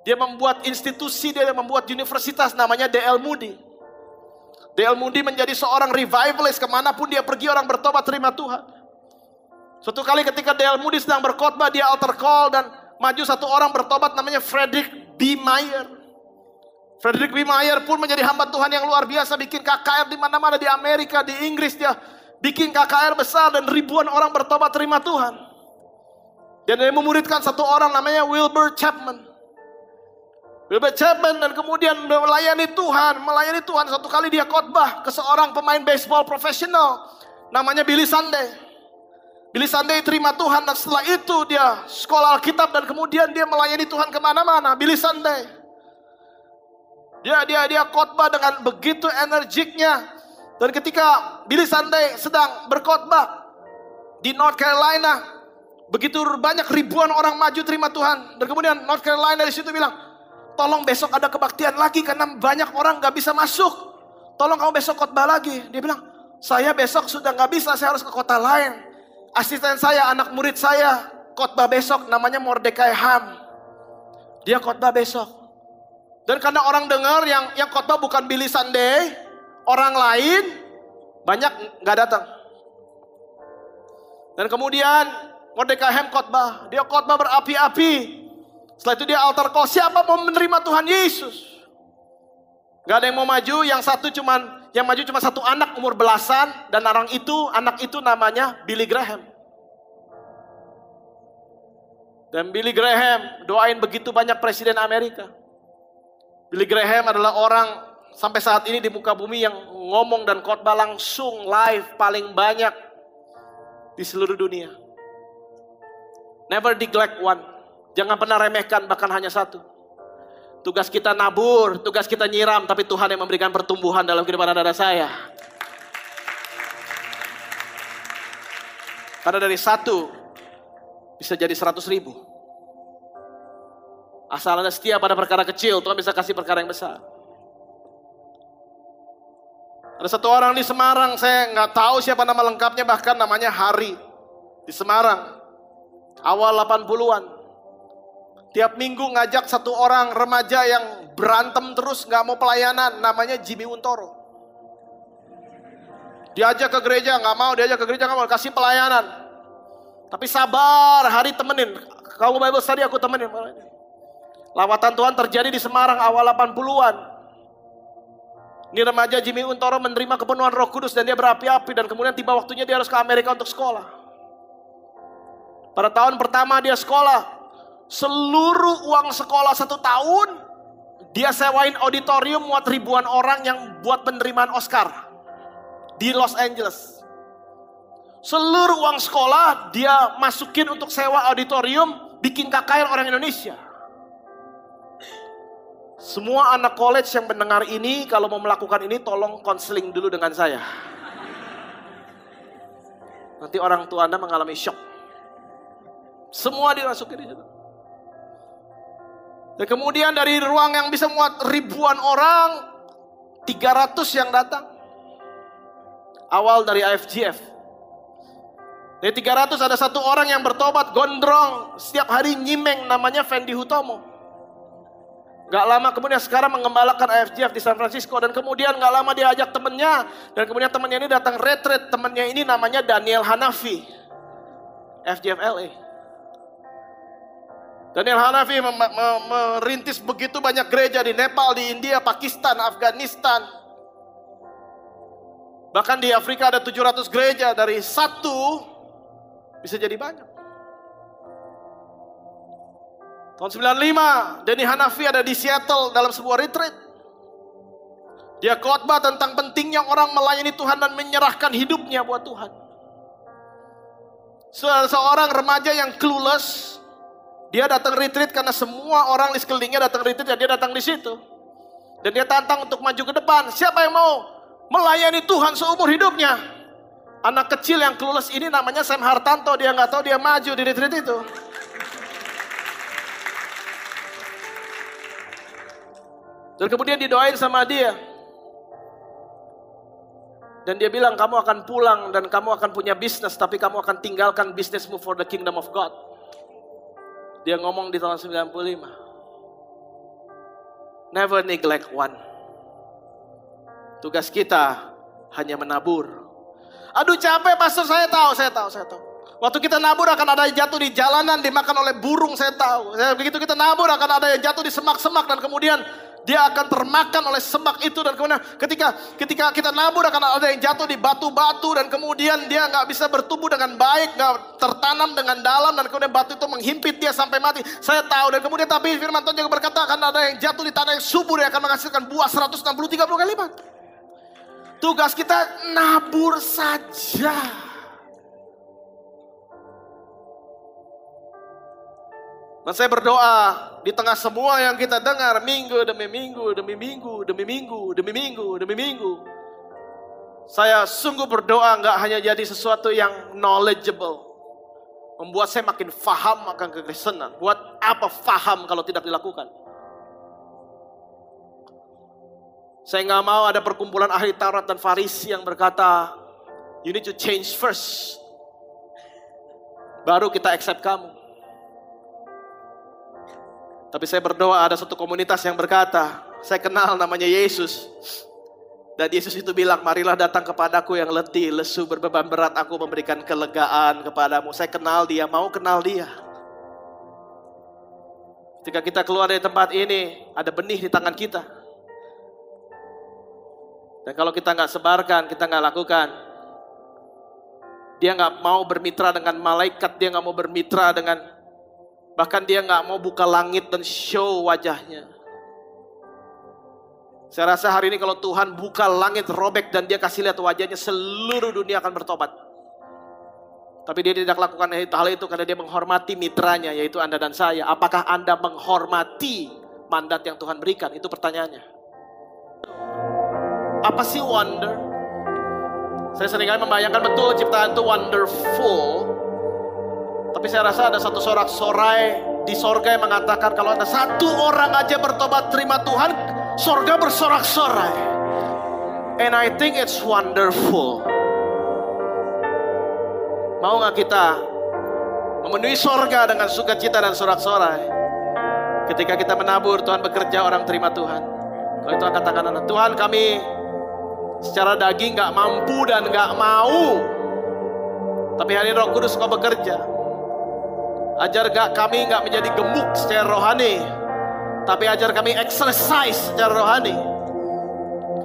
Dia membuat institusi, dia membuat universitas namanya DL Moody. DL Moody menjadi seorang revivalist, ke mana pun dia pergi orang bertobat terima Tuhan. Suatu kali ketika Dale Moody sedang berkhotbah, dia altar call dan maju satu orang bertobat namanya Frederick B. Meyer. Frederick B. Meyer pun menjadi hamba Tuhan yang luar biasa, bikin KKR di mana-mana di Amerika, di Inggris dia bikin KKR besar dan ribuan orang bertobat terima Tuhan. Dan dia memuridkan satu orang namanya Wilbur Chapman. Chapman dan kemudian melayani Tuhan, melayani Tuhan. Satu kali dia khotbah ke seorang pemain baseball profesional namanya Billy Sunday. Billy Sunday terima Tuhan dan setelah itu dia sekolah Alkitab dan kemudian dia melayani Tuhan ke mana-mana. Billy Sunday. Dia dia dia khotbah dengan begitu energiknya. Dan ketika Billy Sunday sedang berkhotbah di North Carolina, begitu banyak ribuan orang maju terima Tuhan. Dan kemudian North Carolina di situ bilang, tolong besok ada kebaktian lagi karena banyak orang nggak bisa masuk. Tolong kamu besok khotbah lagi. Dia bilang, saya besok sudah nggak bisa, saya harus ke kota lain. Asisten saya, anak murid saya, khotbah besok namanya Mordecai Ham. Dia khotbah besok. Dan karena orang dengar yang yang khotbah bukan Billy Sunday, orang lain banyak nggak datang. Dan kemudian Mordecai Ham khotbah, dia khotbah berapi-api. Setelah itu dia altar call, siapa mau menerima Tuhan Yesus? Gak ada yang mau maju, yang satu cuman yang maju cuma satu anak umur belasan dan orang itu anak itu namanya Billy Graham. Dan Billy Graham doain begitu banyak presiden Amerika. Billy Graham adalah orang sampai saat ini di muka bumi yang ngomong dan khotbah langsung live paling banyak di seluruh dunia. Never neglect one. Jangan pernah remehkan bahkan hanya satu. Tugas kita nabur, tugas kita nyiram, tapi Tuhan yang memberikan pertumbuhan dalam kehidupan anda dan saya. Karena dari satu bisa jadi seratus ribu. Asal anda setia pada perkara kecil, Tuhan bisa kasih perkara yang besar. Ada satu orang di Semarang, saya nggak tahu siapa nama lengkapnya, bahkan namanya Hari. Di Semarang. Awal 80-an. Tiap minggu ngajak satu orang remaja yang berantem terus nggak mau pelayanan, namanya Jimmy Untoro. Diajak ke gereja nggak mau, diajak ke gereja nggak mau, kasih pelayanan. Tapi sabar, hari temenin. Kamu Bible study aku temenin. Lawatan Tuhan terjadi di Semarang awal 80-an. Ini remaja Jimmy Untoro menerima kepenuhan roh kudus dan dia berapi-api dan kemudian tiba waktunya dia harus ke Amerika untuk sekolah. Pada tahun pertama dia sekolah, seluruh uang sekolah satu tahun dia sewain auditorium muat ribuan orang yang buat penerimaan Oscar di Los Angeles. Seluruh uang sekolah dia masukin untuk sewa auditorium bikin KKL orang Indonesia. Semua anak college yang mendengar ini, kalau mau melakukan ini, tolong konseling dulu dengan saya. Nanti orang tua Anda mengalami shock. Semua dimasukin di situ. Dan kemudian dari ruang yang bisa muat ribuan orang, 300 yang datang. Awal dari AFGF. Dari 300 ada satu orang yang bertobat, gondrong, setiap hari nyimeng namanya Fendi Hutomo. Gak lama kemudian sekarang mengembalakan AFGF di San Francisco dan kemudian gak lama dia ajak temennya dan kemudian temennya ini datang retreat temennya ini namanya Daniel Hanafi FGF LA. Daniel Hanafi merintis begitu banyak gereja di Nepal, di India, Pakistan, Afghanistan. Bahkan di Afrika ada 700 gereja dari satu bisa jadi banyak. Tahun 95, Denny Hanafi ada di Seattle dalam sebuah retreat. Dia khotbah tentang pentingnya orang melayani Tuhan dan menyerahkan hidupnya buat Tuhan. Seorang remaja yang clueless, dia datang retreat karena semua orang di sekelilingnya datang retreat dan dia datang di situ. Dan dia tantang untuk maju ke depan. Siapa yang mau melayani Tuhan seumur hidupnya? Anak kecil yang clueless ini namanya Sam Hartanto. Dia nggak tahu dia maju di retreat itu. Dan kemudian didoain sama dia. Dan dia bilang kamu akan pulang dan kamu akan punya bisnis tapi kamu akan tinggalkan bisnismu for the kingdom of God. Dia ngomong di tahun 95. Never neglect one. Tugas kita hanya menabur. Aduh capek pastor saya tahu, saya tahu, saya tahu. Waktu kita nabur akan ada yang jatuh di jalanan dimakan oleh burung saya tahu. Begitu kita nabur akan ada yang jatuh di semak-semak dan kemudian dia akan termakan oleh semak itu dan kemudian ketika ketika kita nabur akan ada yang jatuh di batu-batu dan kemudian dia nggak bisa bertumbuh dengan baik, nggak tertanam dengan dalam dan kemudian batu itu menghimpit dia sampai mati. Saya tahu dan kemudian tapi firman Tuhan juga berkata akan ada yang jatuh di tanah yang subur yang akan menghasilkan buah 160 30 kali lipat. Tugas kita nabur saja. Dan saya berdoa di tengah semua yang kita dengar minggu demi minggu, demi minggu, demi minggu, demi minggu, demi minggu. Saya sungguh berdoa nggak hanya jadi sesuatu yang knowledgeable. Membuat saya makin faham akan kekristenan. Buat apa faham kalau tidak dilakukan? Saya nggak mau ada perkumpulan ahli Taurat dan Farisi yang berkata, you need to change first. Baru kita accept kamu. Tapi saya berdoa ada satu komunitas yang berkata, saya kenal namanya Yesus. Dan Yesus itu bilang, marilah datang kepadaku yang letih, lesu, berbeban berat, aku memberikan kelegaan kepadamu. Saya kenal dia, mau kenal dia. Ketika kita keluar dari tempat ini, ada benih di tangan kita. Dan kalau kita nggak sebarkan, kita nggak lakukan, dia nggak mau bermitra dengan malaikat, dia nggak mau bermitra dengan Bahkan dia nggak mau buka langit dan show wajahnya. Saya rasa hari ini kalau Tuhan buka langit robek dan dia kasih lihat wajahnya, seluruh dunia akan bertobat. Tapi dia tidak lakukan hal itu karena dia menghormati mitranya, yaitu Anda dan saya. Apakah Anda menghormati mandat yang Tuhan berikan? Itu pertanyaannya. Apa sih wonder? Saya sering kali membayangkan betul ciptaan itu wonderful. Tapi saya rasa ada satu sorak-sorai di sorga yang mengatakan kalau ada satu orang aja bertobat terima Tuhan, sorga bersorak-sorai. And I think it's wonderful. Mau nggak kita memenuhi sorga dengan sukacita dan sorak-sorai? Ketika kita menabur, Tuhan bekerja, orang terima Tuhan. Kalau Tuhan katakan, Tuhan kami secara daging nggak mampu dan nggak mau. Tapi hari ini Roh Kudus kau bekerja. Ajar gak kami nggak menjadi gemuk secara rohani, tapi ajar kami exercise secara rohani.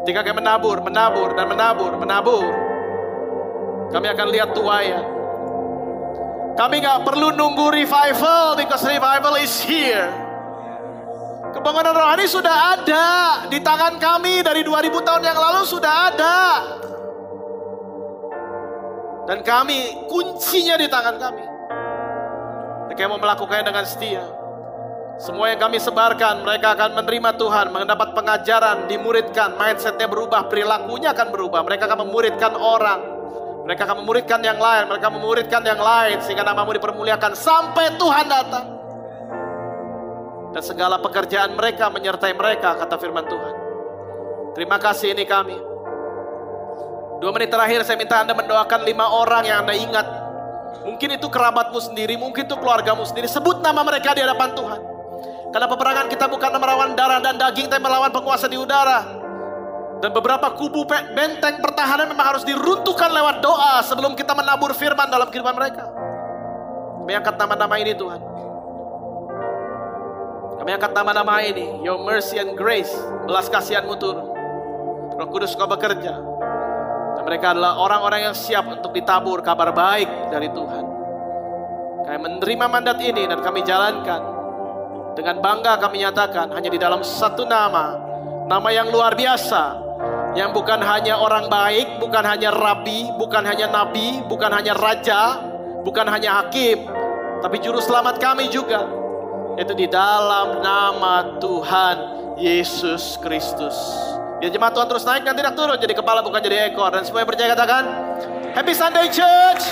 Ketika kami menabur, menabur, dan menabur, menabur, kami akan lihat tuayan. Kami nggak perlu nunggu revival because revival is here. Kebangunan rohani sudah ada di tangan kami dari 2000 tahun yang lalu sudah ada. Dan kami kuncinya di tangan kami. Mereka mau melakukannya dengan setia. Semua yang kami sebarkan, mereka akan menerima Tuhan, mendapat pengajaran, dimuridkan, mindsetnya berubah, perilakunya akan berubah. Mereka akan memuridkan orang, mereka akan memuridkan yang lain, mereka memuridkan yang lain, sehingga namamu dipermuliakan sampai Tuhan datang. Dan segala pekerjaan mereka menyertai mereka, kata firman Tuhan. Terima kasih ini kami. Dua menit terakhir saya minta Anda mendoakan lima orang yang Anda ingat. Mungkin itu kerabatmu sendiri, mungkin itu keluargamu sendiri. Sebut nama mereka di hadapan Tuhan. Karena peperangan kita bukan melawan darah dan daging, tapi melawan penguasa di udara. Dan beberapa kubu benteng pertahanan memang harus diruntuhkan lewat doa sebelum kita menabur firman dalam kehidupan mereka. Kami angkat nama-nama ini Tuhan. Kami angkat nama-nama ini. Your mercy and grace. Belas kasihanmu turun. Roh Kudus kau bekerja. Mereka adalah orang-orang yang siap untuk ditabur kabar baik dari Tuhan. Kami menerima mandat ini dan kami jalankan dengan bangga kami nyatakan hanya di dalam satu nama, nama yang luar biasa, yang bukan hanya orang baik, bukan hanya rabi, bukan hanya nabi, bukan hanya raja, bukan hanya hakim, tapi juru selamat kami juga. Itu di dalam nama Tuhan Yesus Kristus. Biar jemaat Tuhan terus naik dan tidak turun jadi kepala bukan jadi ekor. Dan semua yang percaya katakan, Happy Sunday Church!